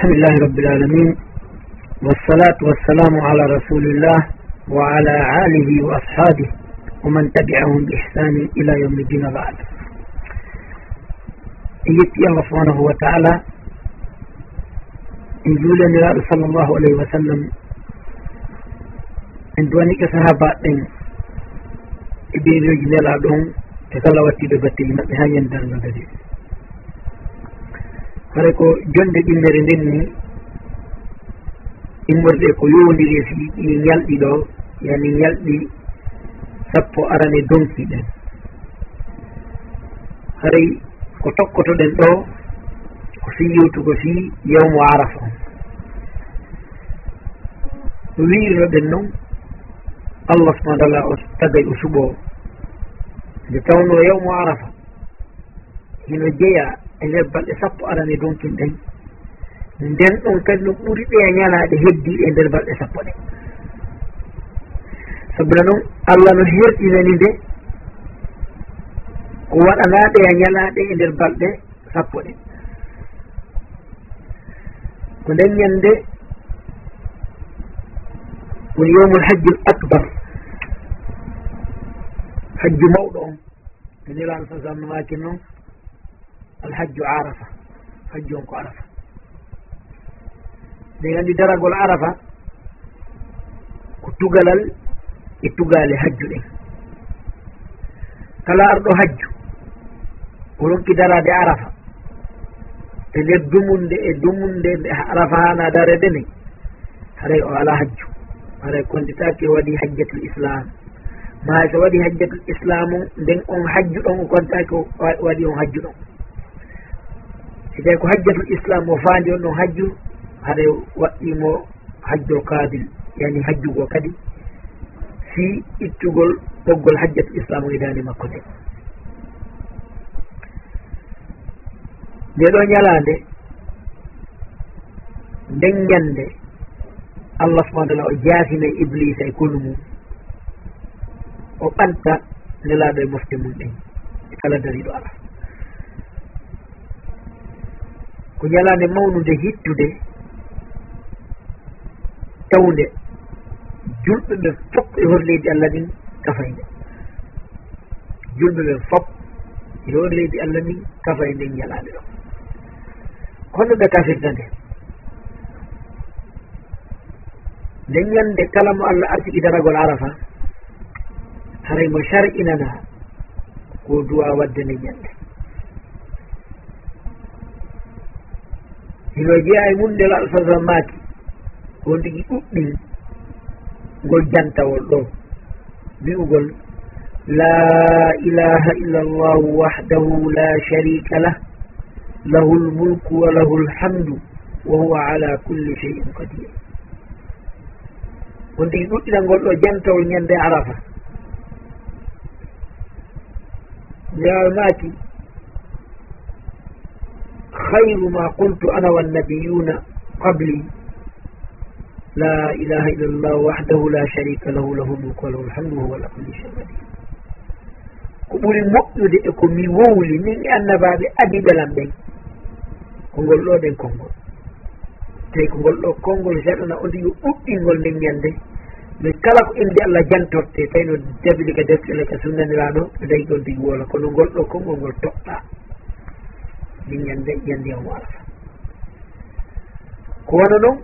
الحمد لله رب العالمين والصلاة والسلام على رسول الله وعلى آله وأصحابه ومن تبعهم بإحسان إلى يوم الدين بعد يتي الله سبحانه وتعالى إن جول النبي صلى الله عليه وسلم إن دوانيك صحابة إن إبن رجل العدوم تكلا واتي ببتي من هاي يندر مدريد kala ko jonde ɓillere nden ni immorde ko yowdiri si e ɗi e ñalɗi ɗo yani ñalɗi sappo arane donki ɗen haray ko tokkotoɗen ɗo ko fi yewtugo fi yawmo arafa. On no wiirnoɗen noon allah subahana taala o tagay o suɓo. Nde tawno yawmo arafa hino jeeya e nder balɗe sappo arani e donkin ɗen. Nden ɗon kadi no ɓuri ɓe ñalaɗe heddi e nder balɗe sappo ɗe. Sabuna noon allah no herɗinani nde ko waɗanaɗe a ñalaɗe e nder balɗe sappo ɗe. Ko nden ñande woni yowmul hajjul akbar. Hajju mawɗo on. E nelaano sa sallam waaki noon alhajju arafa hajju on ko arafa. Ɗen anndi daragol arafa ko tugalal e tugale hajju ɗen. Kala arɗo hajju o ronki darade arafa e nder dumunde e dumunde nde arafa hana darede nde haray o ala hajju. Haray konditaki o waɗi hajjatul islam ma so waɗi hajjatul islamu nden on hajju ɗon o kontaki waɗi on hajju ɗon. E so tawi ko hajjatul islam o faandi on ɗon hajju haɗa waɗɗimo hajjol kabil yani hajjugo kadi fi ittugol ɓoggol hajjatul islam o e dande makko nde nde ɗo ñalaande nden ñande allah subahana taala o jaafina e iblisa e konu mum o ɓanta nelaaɗo e mofte mum ɗen kala dariɗo ala ko ñalande mawnude hittude tawnde julɓe ɓe fof e hor leydi allah ndin kafayde julɓe ɓe fof e hor leydi allah ndin kafaynde ñalaande ɗo. Honno ɓe kafirta nde? Nden ñande kala mo allah artigi daragol arafa haray mo sar'inana ko duwa wadde nden ñande hino jeeya e mum nel alfasa maaki on tigi ɗuɗɗin ngol jantawol ɗo. Wi'ugol la ilaha illa llahu wahdahu la sharika lah lahu lmulku wa lahu lhamdu wa huwa ala kulli cheyin qadir. On tigi ɗuɗɗinangol ɗo jantawol ñande arafa. Jaawe maaki خير ما قلت أنا والنبيون قبلي. لا إله إلا الله وحده لا شريك له له الملك وله الحمد وهو على كل شيء قدير. ko ɓuri moƴƴude e ko mi wowli min e annabaɓe adiɓelam ɓen ko ngol ɗo ɗen konngol tawi ko ngol ɗo konngol jaɗana onde yo ɗuɗɗingol nden ñande mais kala ko inde allah jantorte tawi no dabili ka deftere ka sunnaniraɗo no dayi ɗon digi wola kono ngol ɗo konngol ngol toɓɓa min ñande ñande yawmo arafa ko wona noon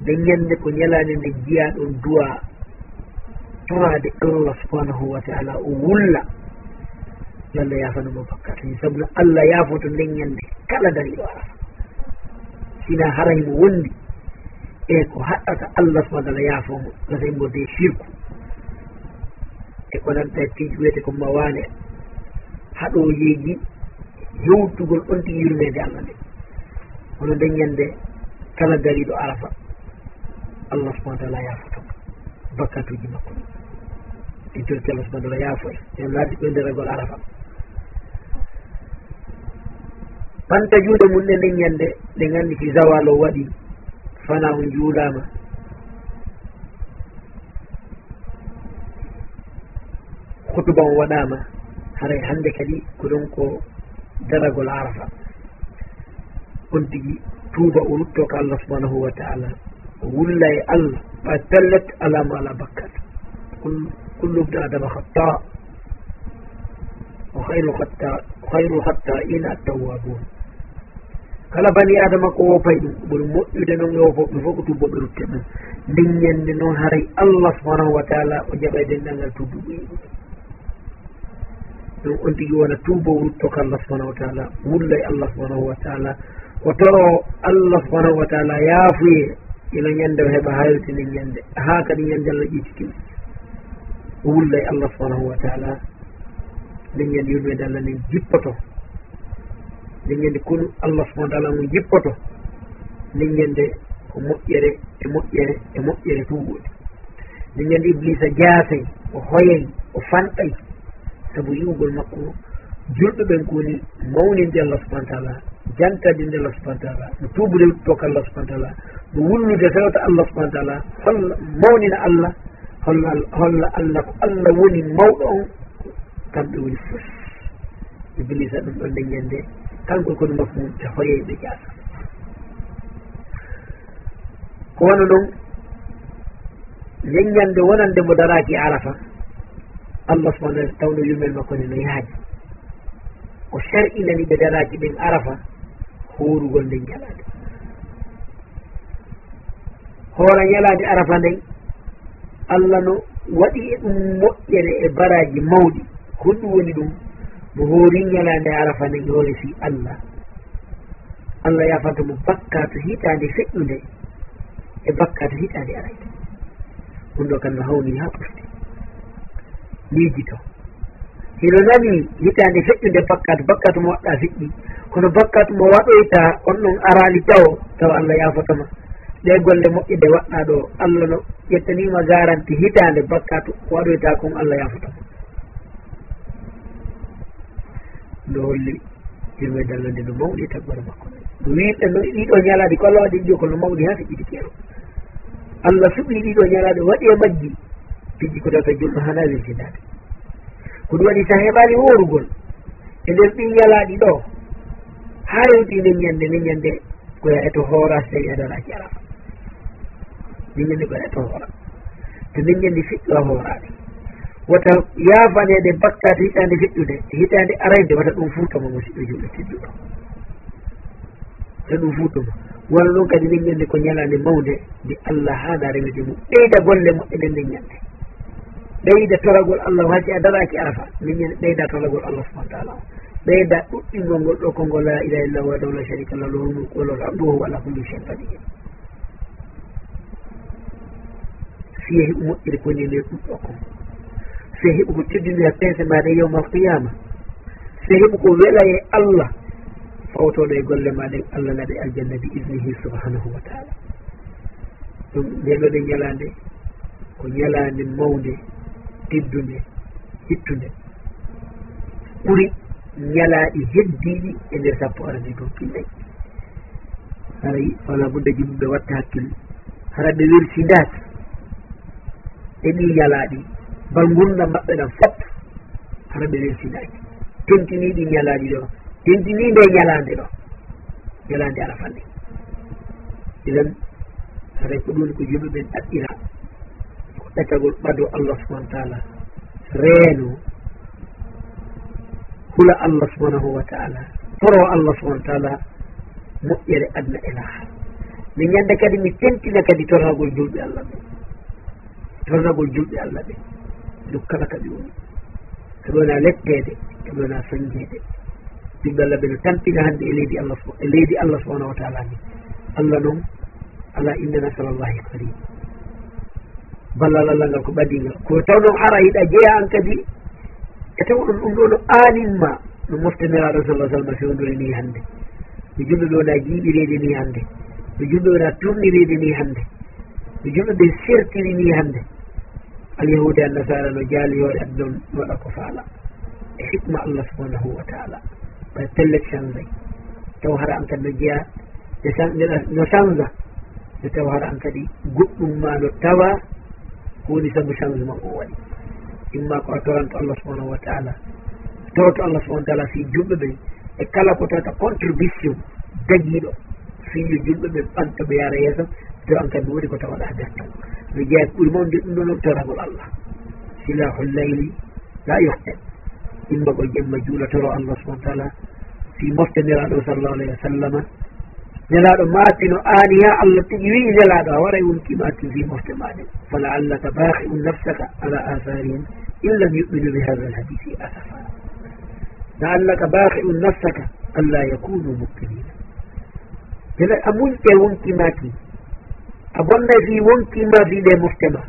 nde ñande ko ñalaande nde jiya ɗon duwa torade allah subhanahu wa taala o wulla. Yo allah yafanamo bakkat ni sabu allah yaafoto nden ñande kala dariɗo arafa sina haraymo wondi. E ko haɗɗata allah subahana taala yaafomo gasaymo e de sirku e ko nanta tiji wiyete ko mawane haɗoyeji yowtugol on tigi yurmede allah nde. Hono ñande kala gariɗo arafa allah subahana taala yaafoto. Bakkatuji makko. E cotti allah subahana taala yaafo e. en en ɓe nderagol arafa panta juuɗe mum ɗe nden ñande ɗe nganndi si zawal o waɗi fana on juulama hutuba o waɗama haray hannde kadi ko ɗon ko daragol arafa on tigi tuuba o rutto ko allah subhanahu wa taala. O wulla e allah ɓa tallat alama ala bakkat. Kullu bne adama hatta o hayru hatta hayru hatta ina attawabun kala bani adama ko wopay ɗum ɓuri moƴƴude noon e wofoɓe fof ko tubboɓe rutte ɗum nden noon haray allah subhanahu wa taala o jaɓa e denndangal tubbuɓe ɗum on tigi wona tuubo wurtoko allah subahanahu wa taala wullay allah subahanahu wa taala. O toro allah subahanahu wa taala yaafuye ila ñande o heɓa haalitini ñande. Ha kadi ñande allah ƴittitimo o wullay allah subahanahu wa taala. Nden ñande yurmede allah nden jippoto. Nden ñande kono allah subahana taala mum jippoto. Nden ñande ko moƴƴere e moƴƴere e moƴƴere tuuɓode nden ñande iblisa jaasay o hoyay o fanɗay. sabu yiwgol makko julɓe ɓen kowoni mawninde allah subahana taala jantadinde allah subahana taala no tuubude toka allah subahana taala no wullude rewta allah subahana taala holla mawnina allah holla holla allah ko allah woni mawɗo on kamɓe woni fof. Iblisa ɗum ɗon leññel kanko kono makko mum te hoyeɓe jaasa ko wona noon leññande wonande mo daraki arafa allah subahana taala tawno yumel makko ne no yaaji o sarɗinani ɓe daraji ɓen arafa horugol nden ñalade hoora ñalade arafa nden allah no waɗi e ɗum moƴƴere e baraji mawɗi. Honɗum woni ɗum mo hoori ñalade arafa nden yo fi allah. Allah yafanta mo bakka to hitande feƴƴunde e bakka to hitande arayde. Ɗum ɗo kam no hawni ha ɓofti liijito hino nani hitande feƴƴude bakkatu bakkatu mo waɗɗa fiɗɗi kono bakkatu mo waɗoyta on ɗon arali tawo tawa allah yafotoma ɗe golle moƴƴude waɗɗa ɗo allah no ƴettanima garanti hitande bakkatu waɗoyta kon allah yafotoma ndo holli jomed allah nde no mawɗi e tabbare makko. No wiɗe no ɗiɗo ñalade ko allah waɗi ɗiɗo kono mawɗi ha feƴƴiɗi keero allah suɓi ɗiɗo ñalade waɗi e majji. piƴƴi ko ɗoɓe julɗo hana wisinade ko ɗum waɗi sa heɓani worugol e nden ɗin ñalaɗi ɗo ha rewti nden ñande nden ñande koya eto hoora so e tawi aɗonaaki ala nden ñande koya eto hoora. To nden ñande fiɗɗoa hoorade wata yaafanede bakkade hitande fiɗɗude hitande arayde wata ɗum fuutoma mo siɗɗo julɗo tiɗɗuɗo wata ɗum fuutoma wala noon kadi nden ñande ko ñalande mawde nde allah haana rewede mum ɓeyda golle moƴƴe nden nden ñande. ɓeyda toragol allah o haji a daraki arafa. Minñene ɓeyda toragol allah subahana taala. O ɓeyda ɗuɗɗingol ngol ɗo konngol la ilaha illah wadahu la sharika lah lahu mulku walahu hamdu wahuwa ala kulli chein qadir. Si yehi moƴƴiri konine ɗuɗɗo kon so heɓu ko teddini ha peese maɗa yewmal alqiyama so heɓu ko wela e allah fawtoɗo e golle maɗa e allah naɗa aljanna bi isnihi subhanahu wa taala. Ɗum ndeɗoɗe ñalande ko ñalande mawde teddude ittude ɓuri ñalaaɗi heddiiɗi e nder sappo e arani ko pinnayi haray wala budde jimɓe watta hakkille. Hara ɓe wirsindaaki e ɗi ñalaaɗi bal ngurdam maɓɓe ɗam fop hara ɓe wirsindaaki tentinii ñalaaɗi ɗo tentinii nde ñalaande ɗo ñalaande ala fanni ilan haray ko ɗum ko yimɓe ɓen ɗaɓɓira accagol ɓado allah subahana taala. Reeno hula allah subhanahu wa taala. Toro allah subahana taala moƴƴere adna e laaha. Min ñannda kadi mi tentina kadi tornagol julɓe allah ɓe. Tornagol julɓe allah ɓe. Ɗum kala kaɓe woni. Kaɓe wona lettede kaɓe wona sañjeede julɓe allah ɓe no tampina hannde e leydi allah e leydi allah subahanahu wa taala ni. Allah noon ala innana salallahi qarib. ballal allah ngal ko ɓadingal ko taw noon ara yiɗa jeeya an kadi e taw ɗon ɗum ɗo no aaninma. No moftaniraɗo sala sallam fewdore ni hannde. Mi julɗo ɗo na jiiɓireede ni hannde. Mi julɗo wona tumnireede ni hannde. Mi julɗo ɓe sertiri ni hannde. Alyahude an nasara no jaaliyoɗe ad ɗon waɗa ko faala. E hikma allah subhanahu wa taala. Ɓa pellet change taw hara an kadi no jeeya no change nde taw hara an kadi goɗɗum ma no tawa woni sabu changement o waɗi imma ko a toranto allah subahanahu wa taala toroto allah subahana taala si julɓe ɓe e kala ko tawata contribution dañiɗo. Fiyo julɓe ɓe ɓanta ɓe yara yeeso to an kadi woni ko tawaɗa e nder mi jeeya ko ɓuri mawde ɗum ɗon toragol allah. Silahu leyli la yohte imma ko jemma juula toro allah subahana taala si moftaniraɗo sallallahu alayhi wa sallama nelaɗo maafino an ya allah tigi wi nelaɗo a waray wonkima fi mofte maɗen fala allahka baaki um nafsaka ala atharihim in lam yuminu bi hada alhadisi asafa la allahka baaki um nafsaka allah yakunu mukminina jena a muñƴe wonkimaki a bonna fi wonkima fiɗe moftema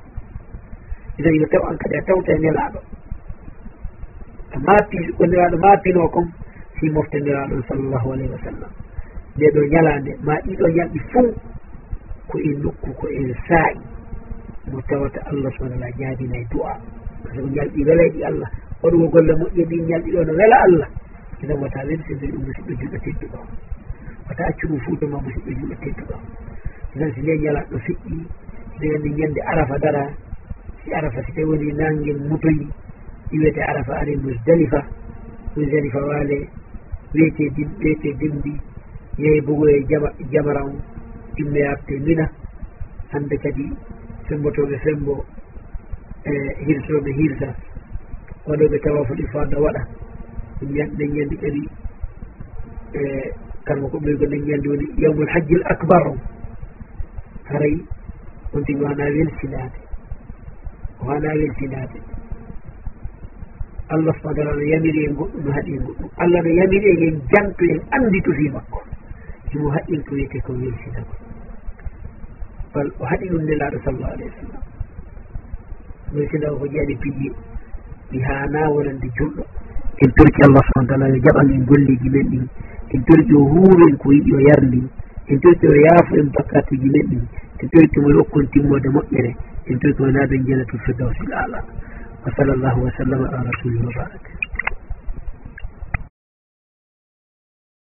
idan yo taw an kadi a tawta e nelaɗo a maapi ko nelaɗo maapino kon fi mofte nelaɗon sallllahu alayhi wa sallam. nde ɗo ñalande ma ɗiɗo ñalɗi fuu ko en nokku ko en saa'i. Mo tawata allah subahana e allah jaabinay du'a. Par ce que ñalɗi welayɗi allah. Waɗugo golle moƴƴe ɗi ñalɗi ɗo no wela allah. Enen wata wemsinde ɗum musidɗo julɗo tedduɗo. Wata accu fuutoma fuu dema musidɗo julɗo tedduɗo. Enen so nde ñalaɗo feƴƴi ene ñande arafa dara. Si arafa si tawi woni nanngel mutoyi. Ɗi wiyete arafa ari musdalifa musdalifa waale. Wiyete wiyete dimdi yeey bogo e jamara on immoyaɓte mina. Hande kadi fembotoɓe fembo e hirsoɓe hirsa. Waɗoɓe tawa foɗi fadda waɗa. Ɗen ñandi kadi e karma ko ɓoyi ko ɗen ñandi woni yawmul hajjil acbar on. Haray on tigi wana welsinade wana welsinade allah subahana taala no yamiri e goɗɗum no haaɗi e goɗɗum. Allah no yamiri e en janto en andi to fi makko. himo haqqiltoyike ko welsita ko bal o haɗi ɗum nelaɗo sallallahu alayhi wa sallam welsinta o ko jeyaɗe piƴƴi mi ha wonande julɗo en torki allah subahana taala yo jaɓan en golleji men ɗin. En torki o huuren ko yiɗi o yarni en torki o yaafo en bakkatuji men ɗin. En torki mo yokkon timmode moƴƴere. En torki o naaɓe jenatu firdawsil ala wa sall llahu wa sallama ala rasulih wa baraka